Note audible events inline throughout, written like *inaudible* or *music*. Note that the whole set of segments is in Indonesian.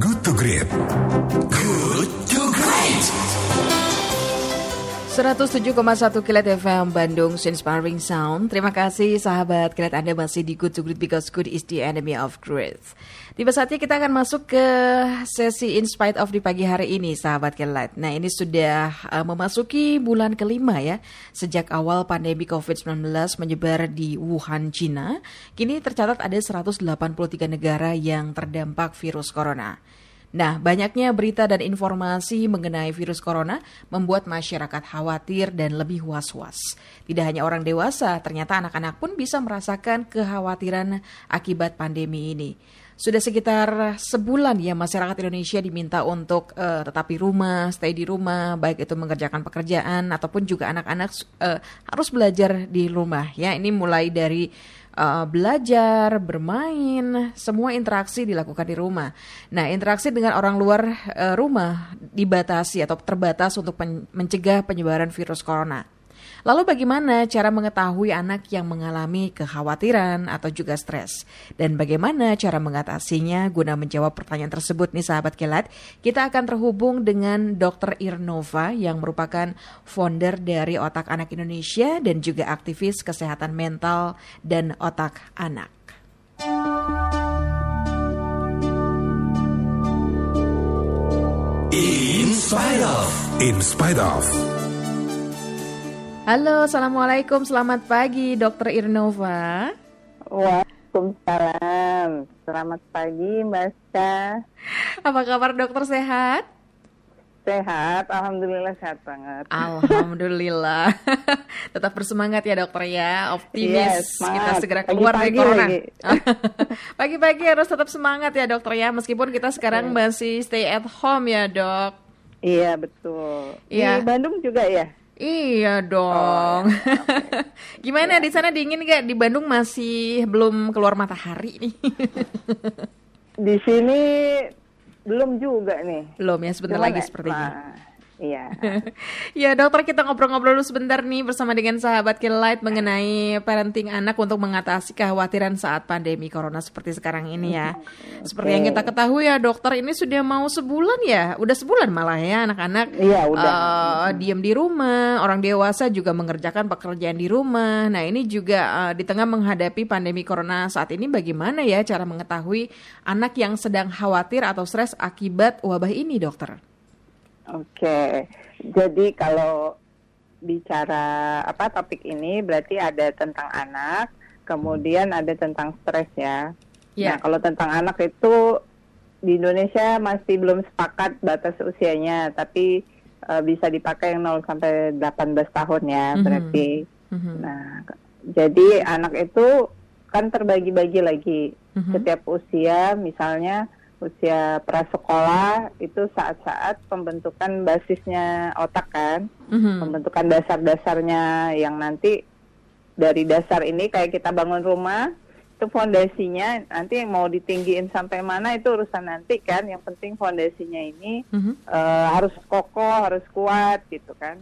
Good to Great. Good to Great. 107,1 Kilat FM Bandung Inspiring Sound. Terima kasih sahabat Kilat Anda masih di Good to Great because good is the enemy of great. Tiba saatnya kita akan masuk ke sesi In Spite of di pagi hari ini sahabat Kilat. Nah ini sudah uh, memasuki bulan kelima ya. Sejak awal pandemi COVID-19 menyebar di Wuhan, Cina. Kini tercatat ada 183 negara yang terdampak virus corona. Nah, banyaknya berita dan informasi mengenai virus corona membuat masyarakat khawatir dan lebih was-was. Tidak hanya orang dewasa, ternyata anak-anak pun bisa merasakan kekhawatiran akibat pandemi ini. Sudah sekitar sebulan ya masyarakat Indonesia diminta untuk uh, tetap di rumah, stay di rumah, baik itu mengerjakan pekerjaan ataupun juga anak-anak uh, harus belajar di rumah ya. Ini mulai dari uh, belajar, bermain, semua interaksi dilakukan di rumah. Nah, interaksi dengan orang luar uh, rumah dibatasi atau terbatas untuk pen mencegah penyebaran virus corona. Lalu bagaimana cara mengetahui anak yang mengalami kekhawatiran atau juga stres? Dan bagaimana cara mengatasinya guna menjawab pertanyaan tersebut nih sahabat kilat? Kita akan terhubung dengan Dr. Irnova yang merupakan founder dari Otak Anak Indonesia dan juga aktivis kesehatan mental dan otak anak. In spite of. In spite of. Halo, Assalamualaikum, selamat pagi Dr. Irnova. Waalaikumsalam. Selamat pagi, Mbak Ska. Apa kabar dokter sehat? Sehat, Alhamdulillah sehat banget. Alhamdulillah. *laughs* Tetap bersemangat ya dokter ya, optimis. Yes, kita semangat. segera keluar dari Pagi-pagi corona. *laughs* Pagi-pagi harus tetap semangat ya dokter ya, meskipun kita sekarang masih stay at home ya dok. Iya, betul. Iya. Di Bandung juga ya? Iya dong. *laughs* Gimana di sana dingin gak? Di Bandung masih belum keluar matahari nih. *laughs* Di sini belum juga nih. belum ya, sebentar Cuman, lagi sepertinya. nah, Iya. *laughs* ya dokter kita ngobrol-ngobrol dulu sebentar nih bersama dengan sahabat Kilight mengenai parenting anak untuk mengatasi kekhawatiran saat pandemi corona seperti sekarang ini ya. *laughs* Seperti yang kita ketahui ya dokter ini sudah mau sebulan ya, udah sebulan malah ya anak-anak Iya, udah. eh, diam di rumah, orang dewasa juga mengerjakan pekerjaan di rumah. Nah ini juga eh, di tengah menghadapi pandemi corona saat ini bagaimana ya cara mengetahui anak yang sedang khawatir atau stres akibat wabah ini dokter? Oke. Jadi kalau bicara apa topik ini berarti ada tentang anak, kemudian ada tentang stres ya. Ya. Nah, kalau tentang anak itu di Indonesia masih belum sepakat batas usianya, tapi eh, bisa dipakai yang 0 sampai 18 tahun ya, Mhm. berarti. Mhm. Nah, jadi anak itu kan terbagi-bagi lagi. Mhm. Setiap usia, misalnya usia prasekolah itu saat-saat pembentukan basisnya otak kan, Mhm. pembentukan dasar-dasarnya yang nanti dari dasar ini kayak kita bangun rumah itu fondasinya nanti yang mau ditinggiin sampai mana itu urusan nanti kan yang penting fondasinya ini Mhm. eh, harus kokoh harus kuat gitu kan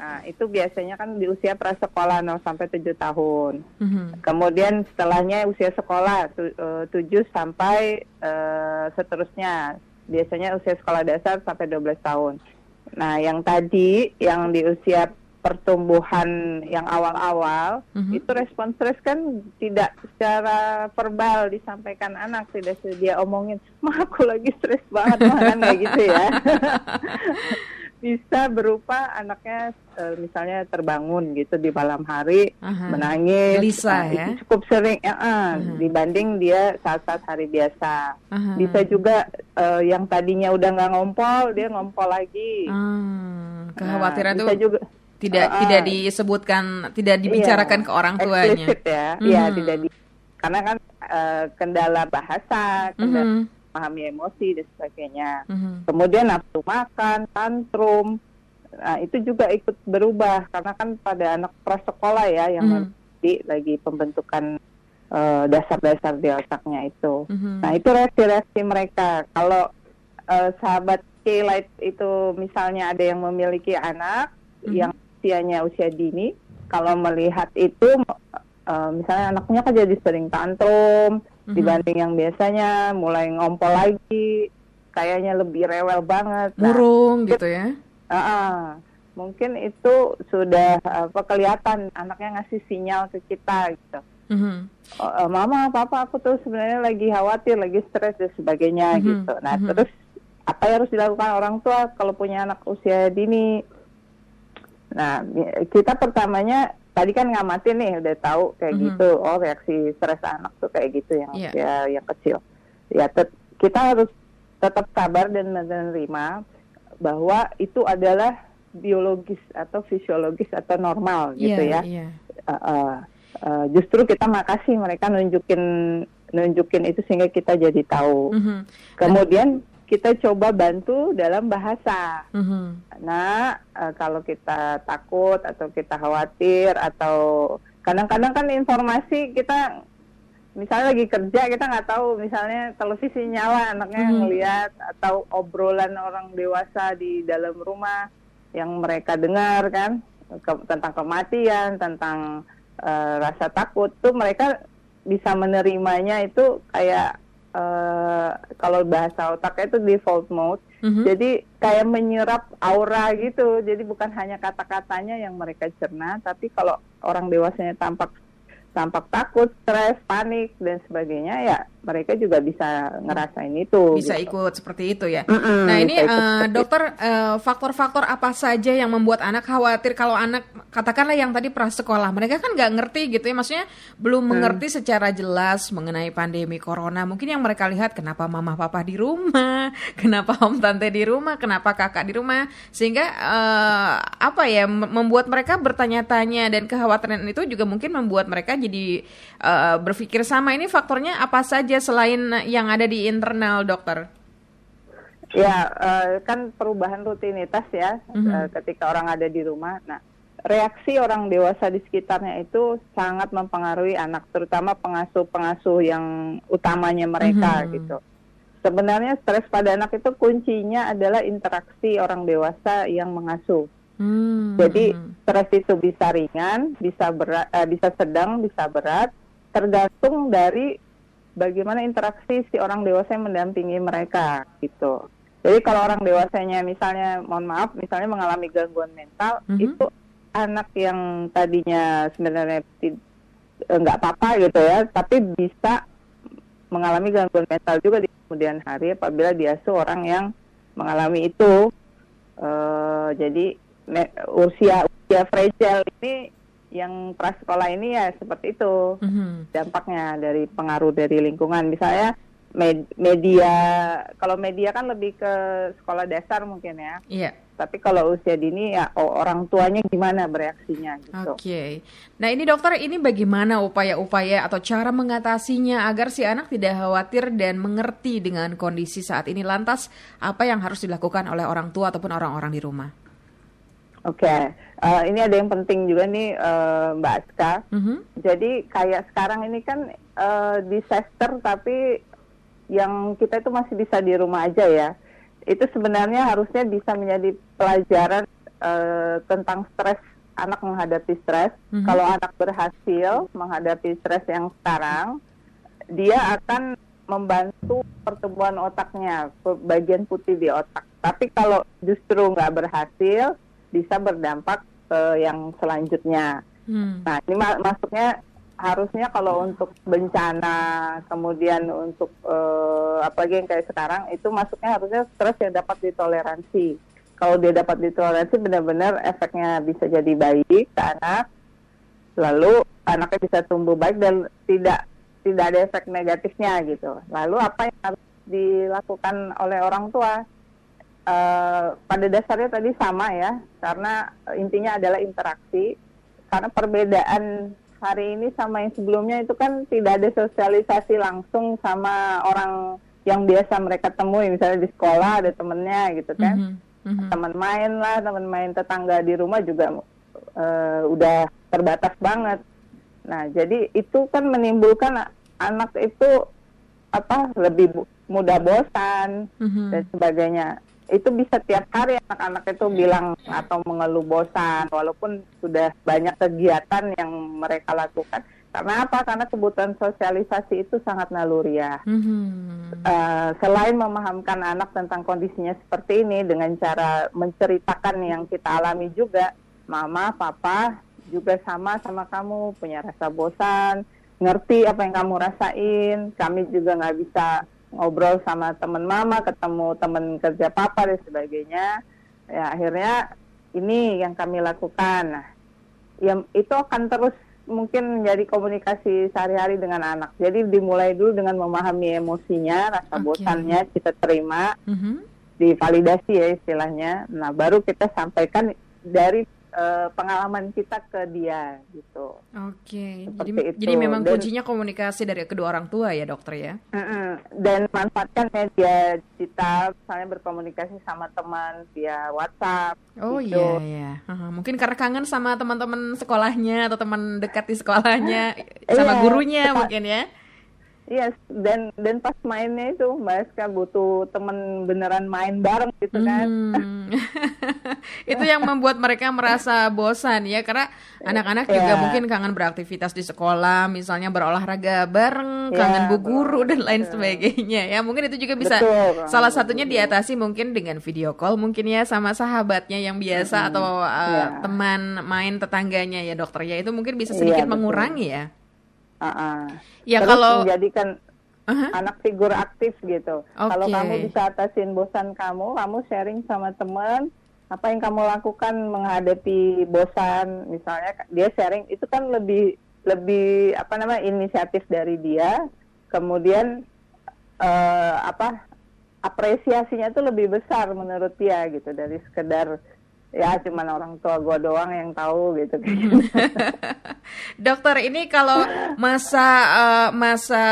nah itu biasanya kan di usia prasekolah 0 sampai 7 tahun Mhm. kemudian setelahnya usia sekolah tu- eh, 7 sampai eh, seterusnya biasanya usia sekolah dasar sampai 12 tahun nah yang tadi yang di usia pertumbuhan yang awal-awal Mhm. itu respon stres kan tidak secara verbal disampaikan anak tidak dia omongin mah aku lagi stres banget mah kan kayak gitu ya *laughs* bisa berupa anaknya eh, misalnya terbangun gitu di malam hari Aha. menangis Gelisah Nah, ya? itu cukup sering ya, ah, Mhm. dibanding dia saat-saat hari biasa Aha. bisa juga eh, yang tadinya udah nggak ngompol dia ngompol lagi Ah, kekhawatiran Nah, itu bisa juga tidak ah. tidak disebutkan, tidak dibicarakan Iya, ke orang tuanya. eksplisit ya, iya tidak di karena kan eh, kendala bahasa, kendala Mhm. Memahami emosi dan sebagainya. Mhm. Kemudian nafsu makan, tantrum, nah, itu juga ikut berubah karena kan pada anak prasekolah ya yang Mhm. nanti lagi pembentukan eh, dasar-dasar di otaknya itu. Mhm. Nah itu reaksi-reaksi mereka. Kalau eh, sahabat K-Light itu misalnya ada yang memiliki anak Mhm. yang usianya usia dini, kalau melihat itu eh, misalnya anaknya kan jadi sering tantrum, Mhm. dibanding yang biasanya mulai ngompol lagi kayaknya lebih rewel banget Nah, Murung gitu ya. ah, ah. mungkin itu sudah apa kelihatan anaknya ngasih sinyal ke kita gitu Mhm. Oh, eh, mama papa aku tuh sebenarnya lagi khawatir lagi stres dan sebagainya Mhm, gitu nah mhm. terus apa yang harus dilakukan orang tua kalau punya anak usia dini nah kita pertamanya tadi kan ngamatin nih udah tahu kayak Mhm. gitu oh reaksi stres anak tuh kayak gitu yang Iya. usia yang kecil ya tet- kita harus tetap sabar dan menerima bahwa itu adalah biologis atau fisiologis atau normal gitu Iya, ya Iya. uh, uh, uh, justru kita makasih mereka nunjukin nunjukin itu sehingga kita jadi tahu. Mhm. Kemudian kita coba bantu dalam bahasa. Mhm. Nah, uh, kalau kita takut atau kita khawatir atau kadang-kadang kan informasi kita misalnya lagi kerja kita nggak tahu misalnya televisi nyala anaknya Mhm. ngeliat atau obrolan orang dewasa di dalam rumah yang mereka dengar kan ke- tentang kematian tentang eh, rasa takut tuh mereka bisa menerimanya itu kayak eh, kalau bahasa otaknya itu default mode Mhm. jadi kayak menyerap aura gitu. Jadi bukan hanya kata-katanya yang mereka cerna, tapi kalau orang dewasanya tampak tampak takut, stres, panik dan sebagainya ya mereka juga bisa ngerasain itu. Bisa gitu. ikut seperti itu ya. Mm-mm, Nah ini seperti dokter eh, faktor-faktor apa saja yang membuat anak khawatir kalau anak katakanlah yang tadi prasekolah mereka kan nggak ngerti gitu ya maksudnya belum Hmm. mengerti secara jelas mengenai pandemi corona mungkin yang mereka lihat kenapa mama papa di rumah *laughs* kenapa om tante di rumah kenapa kakak di rumah sehingga eh, apa ya mem- membuat mereka bertanya-tanya dan kekhawatiran itu juga mungkin membuat mereka jadi eh, berpikir sama ini faktornya apa saja selain yang ada di internal dokter Ya, eh, kan perubahan rutinitas ya Mhm. eh, ketika orang ada di rumah. Nah, reaksi orang dewasa di sekitarnya itu sangat mempengaruhi anak, terutama pengasuh-pengasuh yang utamanya mereka Mhm. gitu. Sebenarnya stres pada anak itu kuncinya adalah interaksi orang dewasa yang mengasuh. Hmm. Jadi stres itu bisa ringan, bisa berat, eh, bisa sedang, bisa berat, tergantung dari bagaimana interaksi si orang dewasa yang mendampingi mereka gitu. Jadi kalau orang dewasanya misalnya, mohon maaf, misalnya mengalami gangguan mental, Mhm. itu anak yang tadinya sebenarnya eh, nggak apa-apa gitu ya, tapi bisa mengalami gangguan mental juga di kemudian hari apabila diasuh orang yang mengalami itu. Eh, jadi usia usia fragile ini yang prasekolah ini ya seperti itu Mhm. dampaknya dari pengaruh dari lingkungan misalnya med- media kalau media kan lebih ke sekolah dasar mungkin ya Iya. tapi kalau usia dini ya orang tuanya gimana bereaksinya gitu Oke. Nah ini dokter, ini bagaimana upaya-upaya atau cara mengatasinya agar si anak tidak khawatir dan mengerti dengan kondisi saat ini. Lantas apa yang harus dilakukan oleh orang tua ataupun orang-orang di rumah? Oke Eh, ini ada yang penting juga nih eh, Mbak Aska Mhm. jadi kayak sekarang ini kan eh, disaster tapi yang kita itu masih bisa di rumah aja ya. Itu sebenarnya harusnya bisa menjadi pelajaran eh, tentang stres anak menghadapi stres. Mhm. Kalau anak berhasil menghadapi stres yang sekarang, dia akan membantu pertumbuhan otaknya, bagian putih di otak. Tapi kalau justru nggak berhasil, bisa berdampak ke yang selanjutnya. Hmm. Nah, ini ma- masuknya harusnya kalau untuk bencana, kemudian untuk eh, apalagi yang kayak sekarang, itu masuknya harusnya stres yang dapat ditoleransi. Kalau dia dapat ditoleransi, benar-benar efeknya bisa jadi baik ke anak, lalu anaknya bisa tumbuh baik dan tidak tidak ada efek negatifnya gitu. Lalu apa yang harus dilakukan oleh orang tua? Eh, pada dasarnya tadi sama ya, karena intinya adalah interaksi. Karena perbedaan hari ini sama yang sebelumnya itu kan tidak ada sosialisasi langsung sama orang yang biasa mereka temui, misalnya di sekolah ada temennya gitu kan, Mhm. Mhm. teman main lah, teman main tetangga di rumah juga eh, udah terbatas banget. Nah, jadi itu kan menimbulkan anak itu apa lebih mudah bosan Mhm. dan sebagainya. Itu bisa tiap hari anak-anak itu bilang atau mengeluh bosan walaupun sudah banyak kegiatan yang mereka lakukan. Karena apa? Karena kebutuhan sosialisasi itu sangat naluriah. Mhm. Eh, selain memahamkan anak tentang kondisinya seperti ini dengan cara menceritakan yang kita alami juga, mama, papa juga sama sama kamu punya rasa bosan, ngerti apa yang kamu rasain. Kami juga nggak bisa ngobrol sama teman mama, ketemu teman kerja papa dan sebagainya. Ya akhirnya ini yang kami lakukan. Nah, yang itu akan terus mungkin menjadi komunikasi sehari-hari dengan anak. Jadi dimulai dulu dengan memahami emosinya, rasa Oke. bosannya kita terima, Mhm. divalidasi ya istilahnya. Nah, baru kita sampaikan dari eh, pengalaman kita ke dia gitu. Oke, jadi Seperti itu. jadi memang Dan- kuncinya komunikasi dari kedua orang tua ya dokter ya. Dan manfaatkan media kita, misalnya berkomunikasi sama teman via WhatsApp. Oh gitu. iya iya, Aha, mungkin karena kangen sama teman-teman sekolahnya atau teman dekat di sekolahnya, sama Iya, gurunya kita- mungkin ya. Iya, dan dan pas mainnya itu Mbak Eska butuh temen beneran main bareng gitu kan. Hmm. *laughs* itu yang membuat mereka merasa bosan ya karena anak-anak juga Iya. mungkin kangen beraktivitas di sekolah misalnya berolahraga bareng Iya, kangen bu guru dan lain sebagainya ya mungkin itu juga bisa Betul, salah satunya guru. diatasi mungkin dengan video call mungkin ya sama sahabatnya yang biasa atau uh, Iya. teman main tetangganya ya dokter ya itu mungkin bisa Iya, sedikit betul. mengurangi ya Ah-ah. ya Terus kalau menjadikan Aha. anak figur aktif gitu. Kalau Oke. kamu bisa atasin bosan kamu, kamu sharing sama teman apa yang kamu lakukan menghadapi bosan, misalnya dia sharing itu kan lebih lebih apa namanya inisiatif dari dia, kemudian eh, apa apresiasinya itu lebih besar menurut dia gitu dari sekedar ya cuman orang tua gua doang yang tahu gitu. *laughs* Dokter, ini kalau masa eh, masa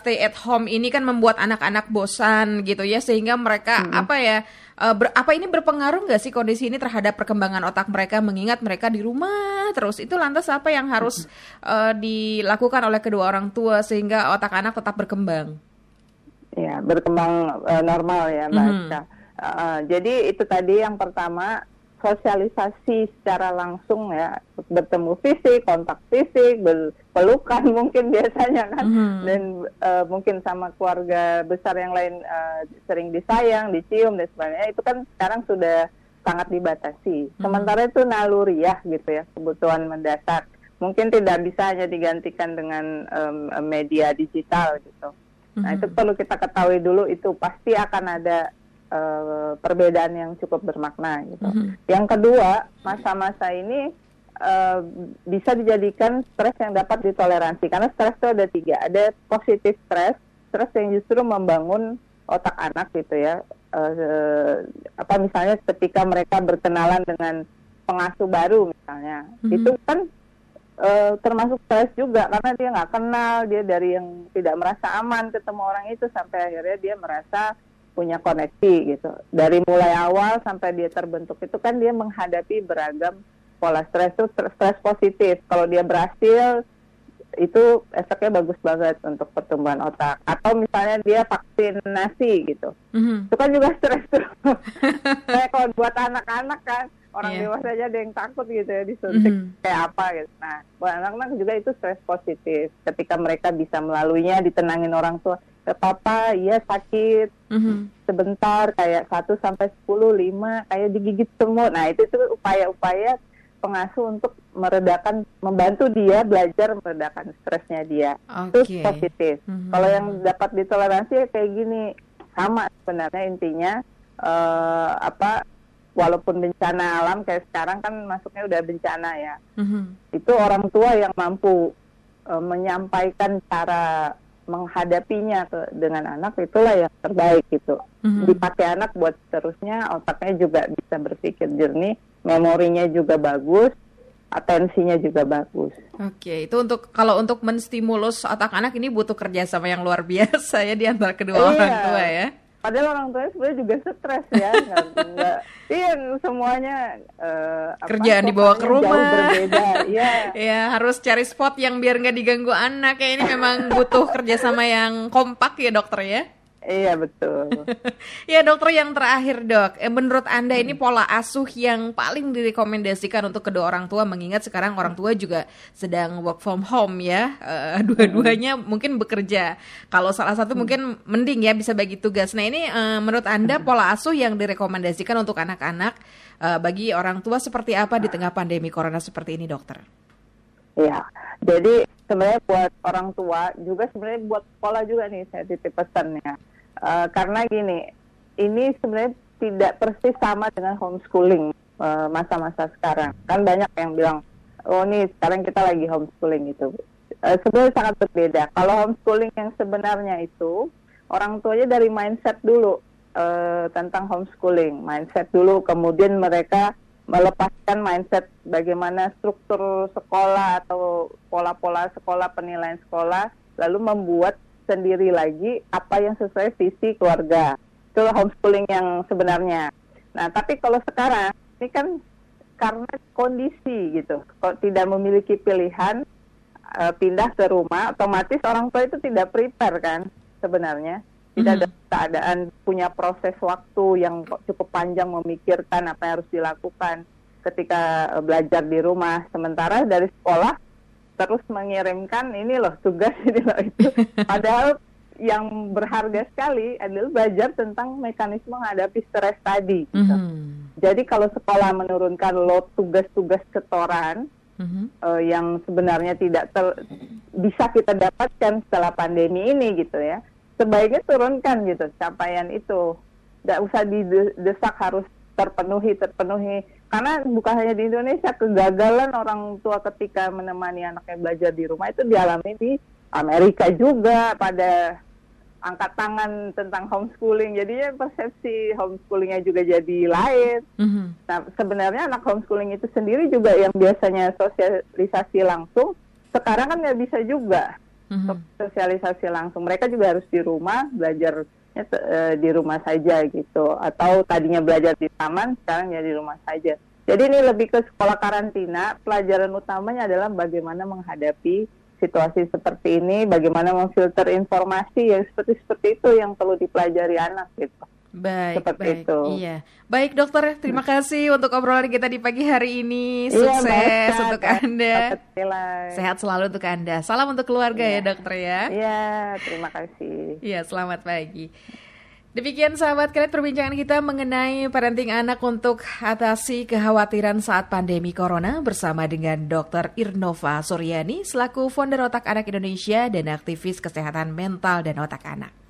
stay at home ini kan membuat anak-anak bosan gitu ya, sehingga mereka apa ya? eh, ber- apa ini berpengaruh nggak sih kondisi ini terhadap perkembangan otak mereka mengingat mereka di rumah terus itu lantas apa yang harus eh, dilakukan oleh kedua orang tua sehingga otak anak tetap berkembang? Ya, berkembang eh, normal ya, Mbak. Aska. Eh, jadi itu tadi yang pertama sosialisasi secara langsung ya, bertemu fisik, kontak fisik, pelukan *laughs* mungkin biasanya kan, Mhm. dan eh, mungkin sama keluarga besar yang lain eh, sering disayang, dicium dan sebagainya. Itu kan sekarang sudah sangat dibatasi. Sementara itu naluriah gitu ya, kebutuhan mendasar. Mungkin tidak bisa hanya digantikan dengan em, media digital gitu. Nah itu perlu kita ketahui dulu itu pasti akan ada eh, perbedaan yang cukup bermakna gitu. Yang kedua masa-masa ini eh, bisa dijadikan stres yang dapat ditoleransi karena stres itu ada tiga. Ada positif stres, stres yang justru membangun otak anak gitu ya. Eh, apa misalnya ketika mereka berkenalan dengan pengasuh baru misalnya, itu kan eh, termasuk stres juga karena dia nggak kenal dia dari yang tidak merasa aman ketemu orang itu sampai akhirnya dia merasa punya koneksi gitu. Dari mulai awal sampai dia terbentuk itu kan dia menghadapi beragam pola stres itu stres positif. Kalau dia berhasil itu efeknya bagus banget untuk pertumbuhan otak. Atau misalnya dia vaksinasi gitu. Mhm. itu kan juga stres tuh. *laughs* Kayak kalau buat anak-anak kan orang Iya. dewasa aja ada yang takut gitu ya disuntik Mhm. kayak apa gitu. Nah buat anak-anak juga itu stres positif. Ketika mereka bisa melaluinya ditenangin orang tua ke papa iya sakit Mhm. sebentar kayak 1 sampai 10 5 kayak digigit semut nah itu tuh upaya-upaya pengasuh untuk meredakan membantu dia belajar meredakan stresnya dia itu Oke. positif Mhm. kalau yang dapat ditoleransi ya kayak gini sama sebenarnya intinya eh, apa walaupun bencana alam kayak sekarang kan masuknya udah bencana ya Mhm. itu orang tua yang mampu eh, menyampaikan cara menghadapinya ke, dengan anak itulah yang terbaik gitu Mhm. dipakai anak buat seterusnya otaknya juga bisa berpikir jernih memorinya juga bagus atensinya juga bagus Oke, itu untuk kalau untuk menstimulus otak anak ini butuh kerjasama yang luar *laughs* biasa ya di antara kedua Iya. orang tua ya. Padahal orang tuanya sebenarnya juga stres ya, *laughs* nggak, nggak- iya semuanya apa, Kerjaan dibawa ke jauh rumah. berbeda, iya. *laughs* Ya harus cari spot yang biar nggak diganggu anak ya ini memang butuh kerjasama yang kompak ya dokter ya. Iya betul. *laughs* ya dokter yang terakhir dok, eh, menurut anda ini pola asuh yang paling direkomendasikan untuk kedua orang tua mengingat sekarang orang tua juga sedang work from home ya, uh, *laughs* dua-duanya mungkin bekerja. Kalau salah satu mungkin mending ya bisa bagi tugas. Nah ini uh, menurut anda pola asuh yang direkomendasikan untuk anak-anak uh, bagi orang tua seperti apa di tengah pandemi corona seperti ini dokter? Iya, jadi sebenarnya buat orang tua juga sebenarnya buat sekolah juga nih saya titip pesannya Uh, karena gini, ini sebenarnya tidak persis sama dengan homeschooling eh, masa-masa uh, sekarang. Kan banyak yang bilang, oh nih sekarang kita lagi homeschooling itu. Uh, sebenarnya sangat berbeda. Kalau homeschooling yang sebenarnya itu orang tuanya dari mindset dulu uh, tentang homeschooling, mindset dulu, kemudian mereka melepaskan mindset bagaimana struktur sekolah atau pola-pola sekolah, penilaian sekolah, lalu membuat sendiri lagi apa yang sesuai visi keluarga. Itu homeschooling yang sebenarnya. Nah, tapi kalau sekarang ini kan karena kondisi gitu, kalau tidak memiliki pilihan uh, pindah ke rumah, otomatis orang tua itu tidak prepare kan sebenarnya. Tidak ada mm-hmm. keadaan punya proses waktu yang cukup panjang memikirkan apa yang harus dilakukan ketika uh, belajar di rumah. Sementara dari sekolah terus mengirimkan ini loh tugas *laughs* ini loh itu. Padahal yang berharga sekali adalah belajar tentang mekanisme menghadapi stres tadi. Gitu. Mm -hmm. Jadi kalau sekolah menurunkan load tugas-tugas setoran mm -hmm. uh, yang sebenarnya tidak ter, bisa kita dapatkan setelah pandemi ini gitu ya, sebaiknya turunkan gitu capaian itu. Tidak usah didesak harus terpenuhi terpenuhi karena bukan hanya di Indonesia kegagalan orang tua ketika menemani anaknya belajar di rumah itu dialami di Amerika juga pada angkat tangan tentang homeschooling jadinya persepsi homeschoolingnya juga jadi lain mm-hmm. nah sebenarnya anak homeschooling itu sendiri juga yang biasanya sosialisasi langsung sekarang kan nggak bisa juga mm-hmm. sosialisasi langsung mereka juga harus di rumah belajar uh, di rumah saja gitu atau tadinya belajar di taman sekarang ya di rumah saja. Jadi ini lebih ke sekolah karantina. Pelajaran utamanya adalah bagaimana menghadapi situasi seperti ini, bagaimana memfilter informasi yang seperti seperti itu yang perlu dipelajari anak gitu. Baik, Seperti baik. Itu. Iya. Baik dokter, terima kasih untuk obrolan kita di pagi hari ini. Iya, Sukses iya, untuk Anda. Sehat selalu untuk Anda. Salam untuk keluarga ya, iya. ya dokter ya. Iya, terima kasih. Iya, selamat pagi. Demikian sahabat kalian perbincangan kita mengenai parenting anak untuk atasi kekhawatiran saat pandemi corona bersama dengan Dr. Irnova Suryani selaku founder Otak Anak Indonesia dan aktivis kesehatan mental dan otak anak.